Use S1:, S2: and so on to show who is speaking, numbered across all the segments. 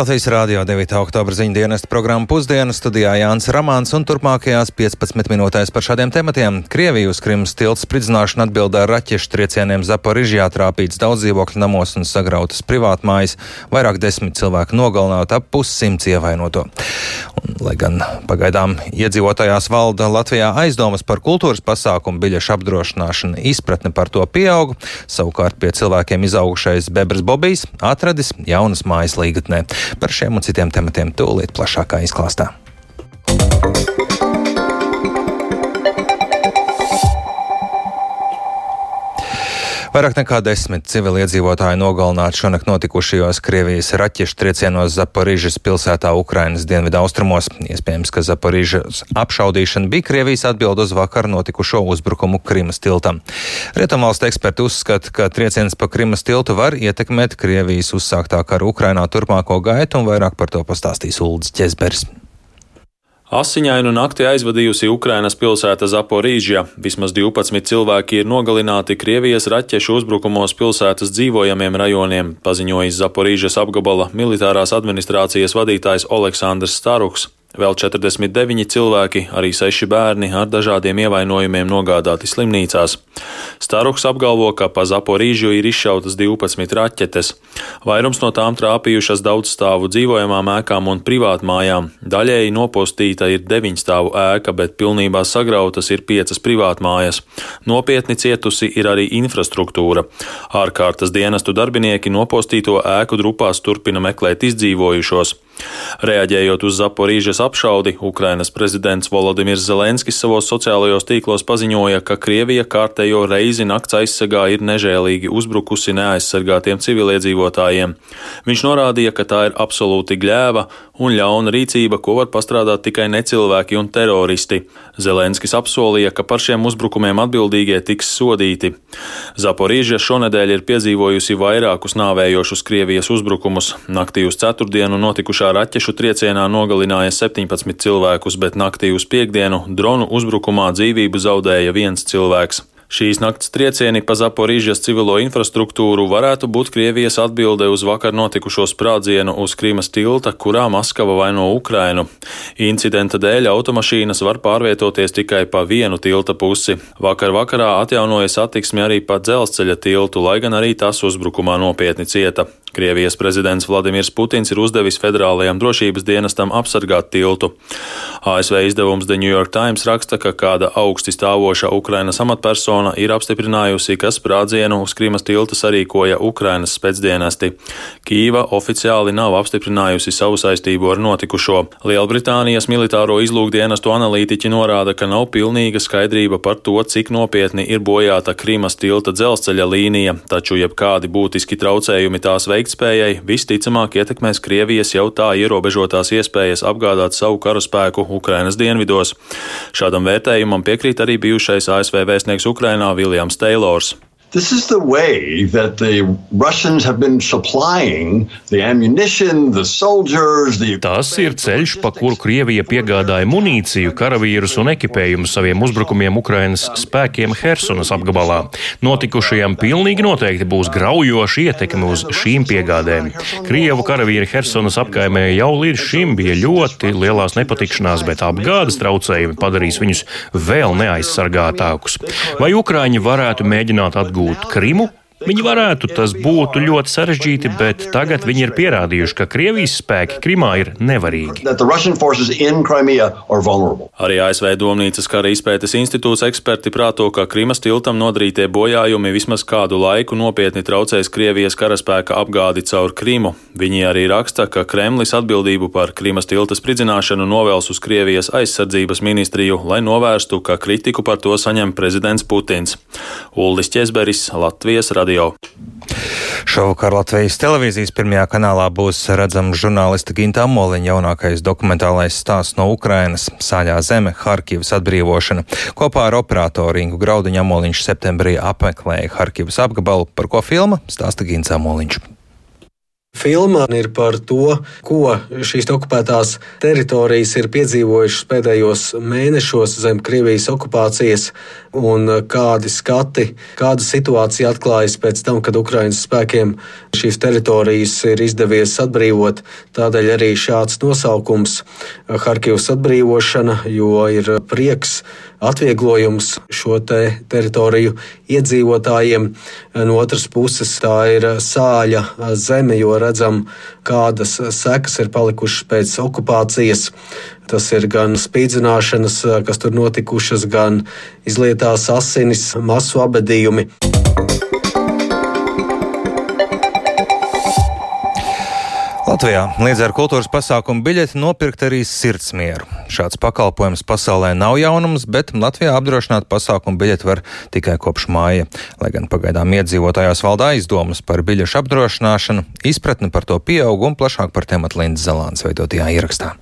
S1: Latvijas Rādio 9. oktobra ziņu dienesta programma pusdienas studijā Jānis Ramāns un turpmākajās 15 minūtēs par šādiem tematiem. Krievija uz Krimas tilts spridzināšanu atbildē ar raķešu triecieniem Zaporižjā trāpīts daudz dzīvokļu namos un sagrautas privātmājas, vairāk desmit cilvēku nogalināti, ap pussimts ievainoto. Un, lai gan pagaidām iedzīvotājās valda Latvijā aizdomas par kultūras pasākumu biļešu apdrošināšanu, izpratne par to pieauga, savukārt pie cilvēkiem izaugušais Bebras Bobijs atradis jaunas mājas līgatnē. Par šiem un citiem tematiem tūlīt plašākā izklāstā. Vairāk nekā desmit civiliedzīvotāji nogalināti šonakt notikušajos Krievijas raķešu triecienos Zaporīžas pilsētā Ukrainas dienvidu austrumos. Iespējams, ka Zaporīžas apšaudīšana bija Krievijas atbild uz vakar notikušo uzbrukumu Krimas tiltam. Rietumvalstu eksperti uzskata, ka trieciens pa Krimas tiltu var ietekmēt Krievijas uzsāktā kara Ukrainā turpmāko gaitu, un vairāk par to pastāstīs Uldis Ķezbers.
S2: Asiņainu nakti aizvadījusi Ukrainas pilsēta Zaporīžja. Vismaz 12 cilvēki ir nogalināti Krievijas raķešu uzbrukumos pilsētas dzīvojamiem rajoniem, paziņojis Zaporīžas apgabala militārās administrācijas vadītājs Aleksandrs Staruks. Vēl 49 cilvēki, arī 6 bērni ar dažādiem ievainojumiem nogādāti slimnīcās. Staruks apgalvo, ka pa Zaporīžu ir izšautas 12 raķetes. Vairums no tām trāpījušas daudzstāvu dzīvojamām ēkām un privātmājām. Daļēji nopostīta ir 9 stāvu ēka, bet pilnībā sagrautas ir 5 privātmājas. Nopietni cietusi ir arī infrastruktūra. Ārkārtas dienestu darbinieki nopostīto ēku drupās turpina meklēt izdzīvojušos. Reaģējot uz Zaporīžas apšaudi, Ukrainas prezidents Volodimirs Zelenskis savos sociālajos tīklos paziņoja, ka Krievija kārtējo reizi nakts aizsegā ir nežēlīgi uzbrukusi neaizsargātiem civiliedzīvotājiem. Viņš norādīja, ka tā ir absolūti gļēva un ļauna rīcība, ko var pastrādāt tikai necilvēki un teroristi. Zelenskis apsolīja, ka par šiem uzbrukumiem atbildīgie tiks sodīti. Zaporīža šonadēļ ir piedzīvojusi vairākus nāvējošus Krievijas uzbrukumus. Naktī uz ceturtdienu notikušā raķešu triecienā nogalināja 17 cilvēkus, bet naktī uz piekdienu dronu uzbrukumā dzīvību zaudēja viens cilvēks. Šīs nakts triecieni pa Zaporīžas civilo infrastruktūru varētu būt Krievijas atbilde uz vakar notikušo sprādzienu uz Krīmas tilta, kurā Maskava vaino Ukrainu. Incidenta dēļ automašīnas var pārvietoties tikai pa vienu tilta pusi. Vakar vakarā atjaunoja satiksmi arī pa dzelzceļa tiltu, lai gan arī tas uzbrukumā nopietni cieta. Krievijas prezidents Vladimirs Putins ir uzdevis federālajam drošības dienestam apsargāt tiltu. ASV izdevums The New York Times raksta, ka kāda augsti stāvoša Ukrainas amatpersona ir apstiprinājusi, ka sprādzienu uz Krimas tilta sarīkoja Ukrainas spēcdienesti. Kīva oficiāli nav apstiprinājusi savu saistību ar notikušo. Lielbritānijas militāro izlūkdienestu analītiķi norāda, ka nav pilnīga skaidrība par to, cik nopietni ir bojāta Krimas tilta dzelzceļa līnija, taču jebkādi būtiski traucējumi tās veiktspējai visticamāk ietekmēs Krievijas jau tā ierobežotās iespējas apgādāt savu karaspēku Ukrainas dienvidos. Šādam vērtējumam piekrīt arī bijušais ASV vēstnieks Ukrainā Viljams Teilors.
S3: This is the way that the Russians have been supplying the ammunition, the soldiers, the
S4: Tas ir ceļš, pa kuru Krievija piegādāja munīciju, karavīrus un ekipējumu saviem uzbrukumiem Ukrainas spēkiem Hersonas apgabalā. Notikušajam pilnīgi noteikti būs graujoša ietekme uz šīm piegādēm. Krievu karavīri Hersonas apkaimē jau līdz šim bija ļoti lielās nepatikšanās, bet apgādes traucējumi padarīs viņus vēl neaizsargātākus. Vai Ukraiņi varētu mēģināt atgūt? Atgūt Krimu, Viņi varētu, tas būtu ļoti sarežģīti, bet tagad viņi ir pierādījuši, ka Krievijas spēki Krimā ir nevarīgi.
S2: Arī ASV Domnīcas kara izpētes institūts eksperti prāto, ka Krimas tiltam nodarītie bojājumi vismaz kādu laiku nopietni traucēs Krievijas karaspēka apgādi caur Krimu. Viņi arī raksta, ka Kremlis atbildību par Krimas tilta spridzināšanu novēls uz Krievijas aizsardzības ministriju, lai novērstu, ka kritiku par to saņem prezidents Putins. Uldis Česberis, Latvijas radio radio.
S1: Šovakar Latvijas televīzijas pirmajā kanālā būs redzams žurnālista Ginta Amoliņa jaunākais dokumentālais stāsts no Ukrainas - Sāļā zeme, Harkivas atbrīvošana. Kopā ar operatoru Ingu Graudiņu Amoliņš septembrī apmeklēja Harkivas apgabalu, par ko filma stāsta Ginta Amoliņš.
S5: Filma ir par to, ko šīs okupētās teritorijas ir piedzīvojušas pēdējos mēnešos zem Krievijas okupācijas, un kādi skati, kāda situācija atklājas pēc tam, kad Ukraiņas spēkiem šīs teritorijas ir izdevies atbrīvot. Tādēļ arī šāds nosaukums - Harkivas atbrīvošana, jo ir prieks atvieglojums šo te teritoriju iedzīvotājiem. No otras puses, tā ir sāļa zeme, jo redzam, kādas sekas ir palikušas pēc okupācijas. Tas ir gan spīdzināšanas, kas tur notikušas, gan izlietās asinis, masu abadījumi.
S1: Latvijā līdz ar kultūras pasākumu biļeti nopirkt arī sirdsmieru. Šāds pakalpojums pasaulē nav jaunums, bet Latvijā apdrošināt pasākumu biļeti var tikai kopš māja. Lai gan pagaidām iedzīvotājās valda aizdomas par biļešu apdrošināšanu, izpratne par to pieaug un plašāk par tematu Lindas Zelāns veidotajā ierakstā.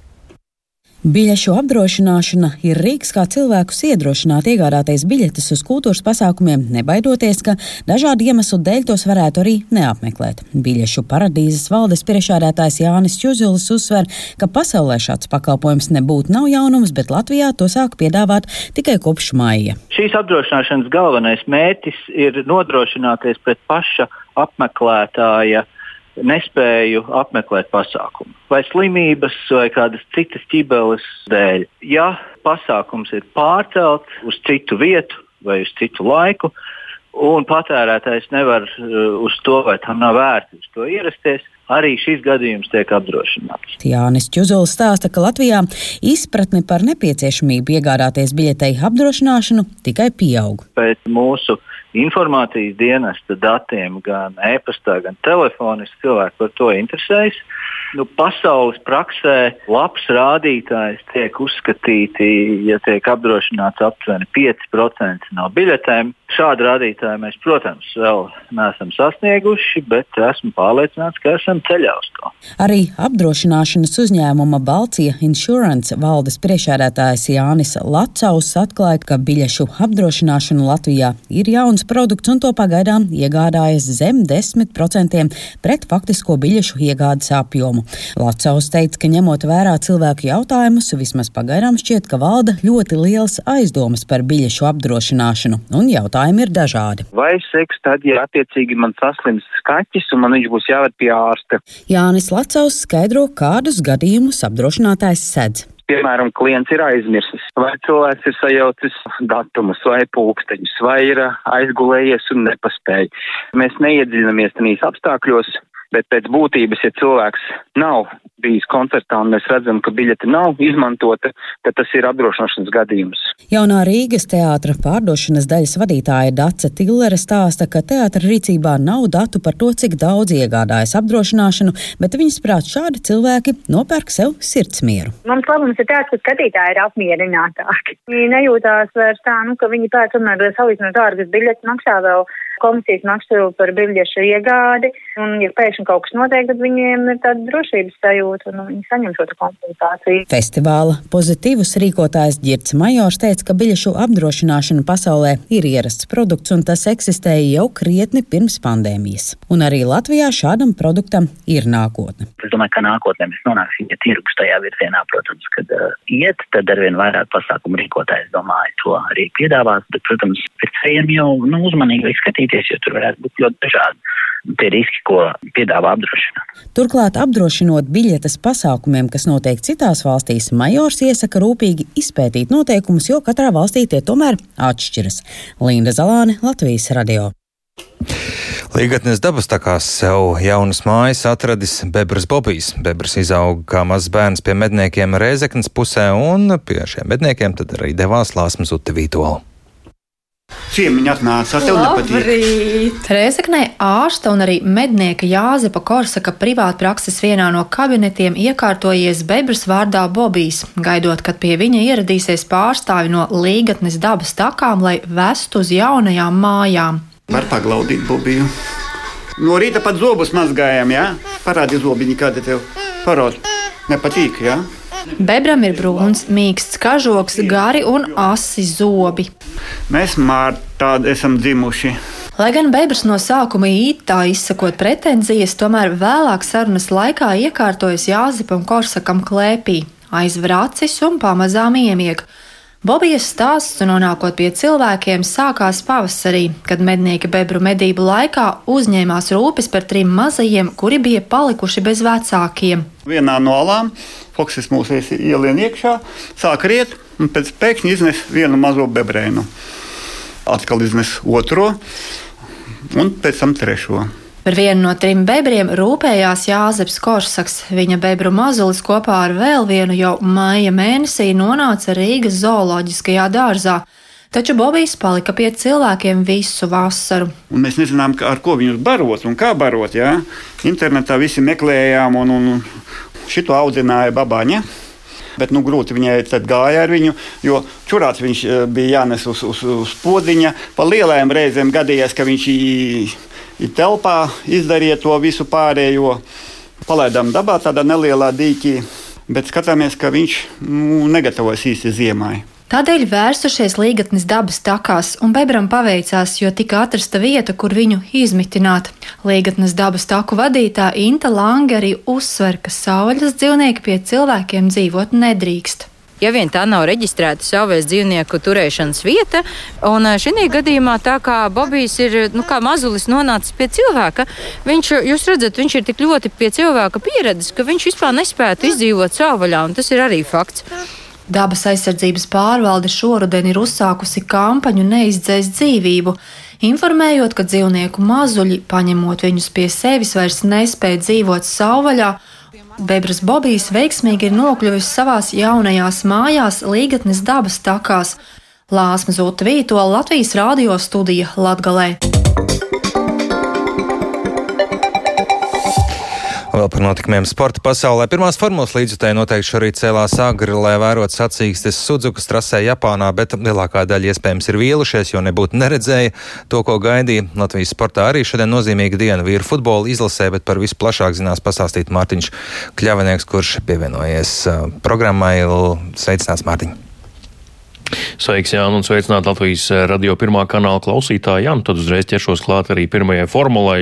S6: Biļešu apdrošināšana ir rīks, kā cilvēkus iedrošināt iegādāties biļetes uz kultūras pasākumiem, nebaidoties, ka dažādu iemeslu dēļ tos varētu arī neapmeklēt. Biļešu paradīzes valdes priekšādātājs Jānis Čuzulis uzsver, ka pasaulē šāds pakalpojums nebūtu nav jaunums, bet Latvijā to sāk piedāvāt tikai kopš maija.
S7: Šīs apdrošināšanas galvenais mērķis ir nodrošināties pret paša apmeklētāja nespēju apmeklēt pasākumu, vai slimības, vai kādas citas ķibeles dēļ. Ja pasākums ir pārcelts uz citu vietu vai uz citu laiku, un patērētājs nevar uh, uz to, vai tam nav vērts uz to ierasties, arī šis gadījums tiek apdrošināts.
S6: Jānis Čuzulis stāsta, ka Latvijā izpratne par nepieciešamību iegādāties biļetei apdrošināšanu tikai pieaug.
S7: Pēc mūsu informācijas dienesta datiem, gan e-pastā, gan telefoniski cilvēki par to interesējas. Nu, pasaules praksē labs rādītājs tiek uzskatīti, ja tiek apdrošināts aptuveni 5% no biļetēm. Šādu rādītāju mēs, protams, vēl neesam sasnieguši, bet esmu pārliecināts, ka esam ceļā uz to.
S6: Arī apdrošināšanas uzņēmuma Balcija Insurance valdes priekšādātājs Jānis Lacaus atklāja, ka biļešu apdrošināšana Latvijā ir jauns produkts un to pagaidām iegādājas zem 10% pret faktisko biļešu iegādes apjomu. Lacaus teica, ka ņemot vērā cilvēku jautājumus, vismaz pagaidām šķiet, ka valda ļoti liels aizdomas par biļešu apdrošināšanu un jautājumi ir dažādi.
S8: Vai seks tad, ja attiecīgi man saslims skaķis un man viņš būs jāved pie ārsta?
S6: Jānis Lacaus skaidro, kādus gadījumus apdrošinātājs sedz
S8: piemēram, klients ir aizmirsis, vai cilvēks ir sajaucis datumus vai pulksteņus, vai ir aizgulējies un nepaspēja. Mēs neiedziļinamies tenīs apstākļos, bet pēc būtības, ja cilvēks nav bijis koncertā un mēs redzam, ka biļete nav izmantota, tad tas ir apdrošināšanas gadījums.
S6: Jaunā Rīgas teātra pārdošanas daļas vadītāja Dace Tillere stāsta, ka teātra rīcībā nav datu par to, cik daudz iegādājas apdrošināšanu, bet viņas prāt šādi cilvēki nopērk sev sirdsmieru.
S9: Mums labums ir tāds, ka skatītāji ir apmierinātāki. Viņi nejūtās vairs tā, nu, ka viņi pēc tam salīdzinot dārgas biļetes maksā vēl komisijas maksu par biļešu iegādi. Un, ja pēkšņi kaut kas notiek, tad viņiem ir tāda drošības sajūta un viņi saņem šo kompensāciju.
S6: Festivāla pozitīvus rīkotājs Girts Majors teica, ka biļešu apdrošināšana pasaulē ir ierasts produkts un tas eksistēja jau krietni pirms pandēmijas. Un arī Latvijā šādam produktam ir nākotne.
S10: Es domāju, ka nākotnē mēs nonāksim, ja tirgus tajā virzienā, protams, kad uh, iet, tad arvien vairāk pasākumu rīkotājs domāju to arī piedāvās, bet, protams, pēc tam jau nu, uzmanīgi skatīt skatīties, jo tur varētu būt ļoti dažādi tie riski, ko piedāvā apdrošināt.
S6: Turklāt, apdrošinot biļetes pasākumiem, kas notiek citās valstīs, Majors iesaka rūpīgi izpētīt noteikumus, jo katrā valstī tie tomēr atšķiras. Linda Zalāne, Latvijas radio.
S1: Līgatnes dabas takās sev jaunas mājas atradis Bebras Bobijs. Bebras izauga kā mazs bērns pie medniekiem Rēzeknas pusē, un pie šiem medniekiem tad arī devās Lāsmas Utivītola.
S11: Ciemiņi atnāca, tev nepatīk.
S12: Rēzeknē ārsta un arī mednieka Jāzepa Korsaka privātprakses vienā no kabinetiem iekārtojies bebras vārdā Bobijs, gaidot, kad pie viņa ieradīsies pārstāvi no līgatnes dabas takām, lai vestu uz jaunajām mājām.
S11: Var paglaudīt Bobiju. No rīta pat zobus mazgājām, jā? Ja? Parādi zobiņi, kādi tev parādi. Nepatīk, jā? Ja?
S12: Bebram ir brūns, mīksts kažoks, gari un asi zobi.
S11: Mēs mār tādi esam dzimuši.
S12: Lai gan Bebrs no sākuma ītā izsakot pretenzijas, tomēr vēlāk sarunas laikā iekārtojas Jāzepam Korsakam klēpī, aizver acis un pamazām iemieg. Bobijas stāsts, nonākot pie cilvēkiem, sākās pavasarī, kad mednieki bebru medību laikā uzņēmās rūpes par trim mazajiem, kuri bija palikuši bez vecākiem.
S11: Vienā no alām Foksis mūs ielien iekšā, sāk riet un pēc pēkšņi iznes vienu mazo bebrēnu. Atkal iznes otro un pēc tam trešo.
S12: Par vienu no trim bebriem rūpējās Jāzeps Korsaks. Viņa bebru mazulis kopā ar vēl vienu jau maija mēnesī nonāca Rīgas zooloģiskajā dārzā. Taču Bobijs palika pie cilvēkiem visu vasaru.
S11: Un mēs nezinām, ar ko viņus barot un kā barot. Jā. Internetā visi meklējām, un, un šito audzināja babaņa. Bet nu, grūti viņai gāja ar viņu, jo čurāts viņš eh, bija jānes uz, uz, uz podziņa. Pa lielajām reizēm gadījās, ka viņš ir telpā, izdarīja to visu pārējo. Palaidām dabā tādā nelielā dīķī, bet skatāmies, ka viņš nu, negatavojas īsti ziemai.
S12: Tādēļ vērsušies līgatnes dabas takās, un Bebram paveicās, jo tika atrasta vieta, kur viņu izmitināt. Līgatnes dabas taku vadītā Inta Lange arī uzsver, ka saules dzīvnieki pie cilvēkiem dzīvot nedrīkst.
S13: Ja vien tā nav reģistrēta savvaļas dzīvnieku turēšanas vieta, un šī gadījumā tā kā Bobijs ir nu, kā mazulis nonācis pie cilvēka, viņš, jūs redzat, viņš ir tik ļoti pie cilvēka pieredzes, ka viņš vispār nespētu izdzīvot savvaļā, un tas ir arī fakts.
S12: Dabas aizsardzības pārvalde šoruden ir uzsākusi kampaņu Neizdzēst dzīvību, informējot, ka dzīvnieku mazuļi, paņemot viņus pie sevis, vairs nespēja dzīvot savvaļā. Bebras Bobijs veiksmīgi ir nokļuvis savās jaunajās mājās Līgatnes dabas takās. Lāsma Zūta Vītola Latvijas radio studija Latgalē.
S1: Vēl par notikumiem sporta pasaulē. Pirmās formulas līdzjutēji noteikti šorīt cēlās agri, lai vērot sacīkstes Sudzukas trasē Japānā, bet lielākā daļa iespējams ir vīlušies, jo nebūtu neredzēja to, ko gaidīja. Latvijas sportā arī šodien nozīmīga diena vīru futbola izlasē, bet par visu plašāk zinās pastāstīt Mārtiņš Kļavinieks, kurš pievienojies uh, programmai. Sveicināts, Mārtiņ!
S4: Sveiks, Jānis, un sveicināt Latvijas eh, radio pirmā kanāla klausītāji. Jā, nu tad uzreiz ķeršos klāt arī pirmajai formulai.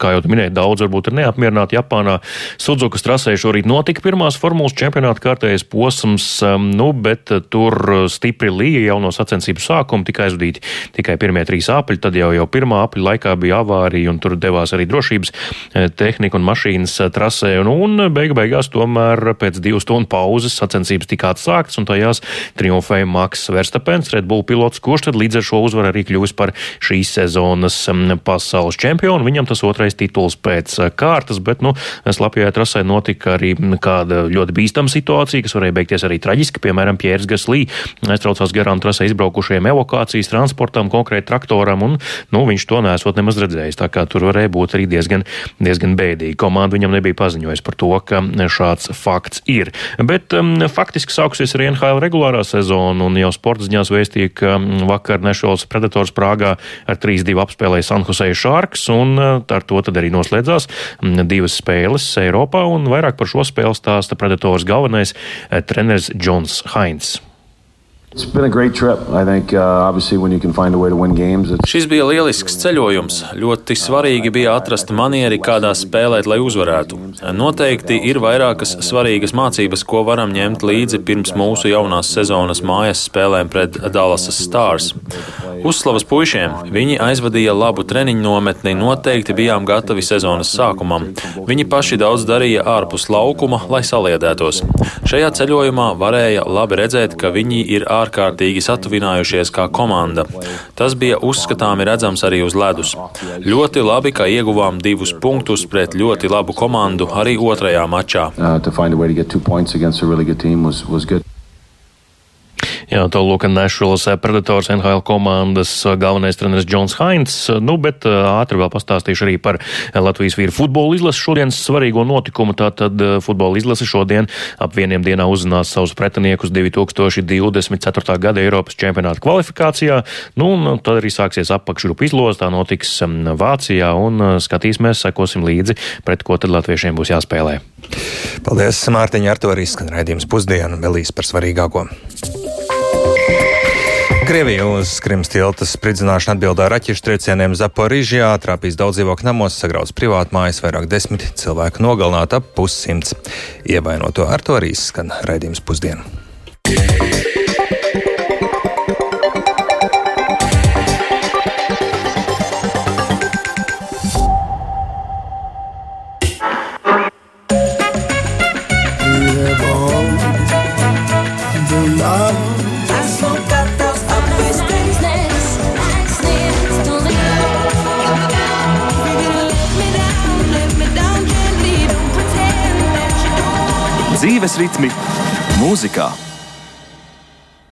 S4: Kā jau minēju, daudz varbūt ir neapmierināti Japānā. Sudzukas trasē šorīt notika pirmās formulas čempionāta kārtējais posms, nu, bet eh, tur stipri līja jau no sacensību sākuma, tika aizvadīti tikai pirmie trīs apļi, tad jau, jau pirmā apļa laikā bija avārija, un tur devās arī drošības eh, tehnika un mašīnas trasē, un, un beigu beigās tomēr pēc divu stundu pauzes sacensības tika atsāktas, un tajās triumfēja Maks Maks Verstapens, Red Bull pilots, kurš tad līdz ar šo uzvaru arī kļuvis par šīs sezonas pasaules čempionu. Viņam tas otrais tituls pēc eh, kārtas, bet, nu, slapjā trasē notika arī kāda ļoti bīstama situācija, kas varēja beigties arī traģiski. Piemēram, Pjērs Gaslī aiztraucās garām trasē izbraukušajiem evokācijas transportam, konkrēti traktoram, un, nu, viņš to nesot nemaz redzējis. Tā kā tur varēja būt arī diezgan, diezgan bēdīgi. Komanda viņam nebija paziņojusi par to, ka šāds fakts ir. Bet um, faktiski sākusies arī NHL regulārā sezona, un jau sporta ziņās vēstīja, ka mm, vakar Nešols Predators Prāgā ar 3-2 apspēlēja San Jose Sharks, un eh, ar to tad arī noslēdzās mm, divas spēles Eiropā, un vairāk par šo spēli stāsta Predators galvenais eh, treneris Džons Hainz.
S14: Think, uh,
S2: Šis bija lielisks ceļojums. Ļoti svarīgi bija atrast manieri, kādā spēlēt, lai uzvarētu. Noteikti ir vairākas svarīgas mācības, ko varam ņemt līdzi pirms mūsu jaunās sezonas mājas spēlēm pret Dallas Stars. Uzslavas puišiem! Viņi aizvadīja labu treniņu nometni, noteikti bijām gatavi sezonas sākumam. Viņi paši daudz darīja ārpus laukuma, lai saliedētos. Šajā ceļojumā varēja labi redzēt, ka viņi ir ārpus ārkārtīgi satuvinājušies kā komanda. Tas bija uzskatāmi redzams arī uz ledus. Ļoti labi, ka ieguvām divus punktus pret ļoti labu komandu arī otrajā mačā. Uh,
S4: Jā, to lūk, Nešvilas Predators NHL komandas galvenais treneris Džons Hainz. Nu, bet ātri vēl pastāstīšu arī par Latvijas vīru futbola izlasi šodienas svarīgo notikumu. Tātad futbola izlase šodien ap vieniem dienā uzzinās savus pretiniekus 2024. gada Eiropas čempionāta kvalifikācijā. Nu, un tad arī sāksies apakšgrupu izlozes, tā notiks Vācijā un skatīsimies, sekosim līdzi, pret ko tad latviešiem būs jāspēlē.
S1: Paldies, Mārtiņa, ar to arī skan raidījums pusdienu, vēl īsi par svarīgāko. Krievija uz Krimas tilta spridzināšanu atbildēja raķešu triecieniem Zaporižjā, trāpīs daudz dzīvokļu namos, sagrauts privātmājas, vairāk desmit cilvēku nogalināti ap pussimts. Ievainoto ar to arī skan raidījums pusdienu.
S15: Muzyka.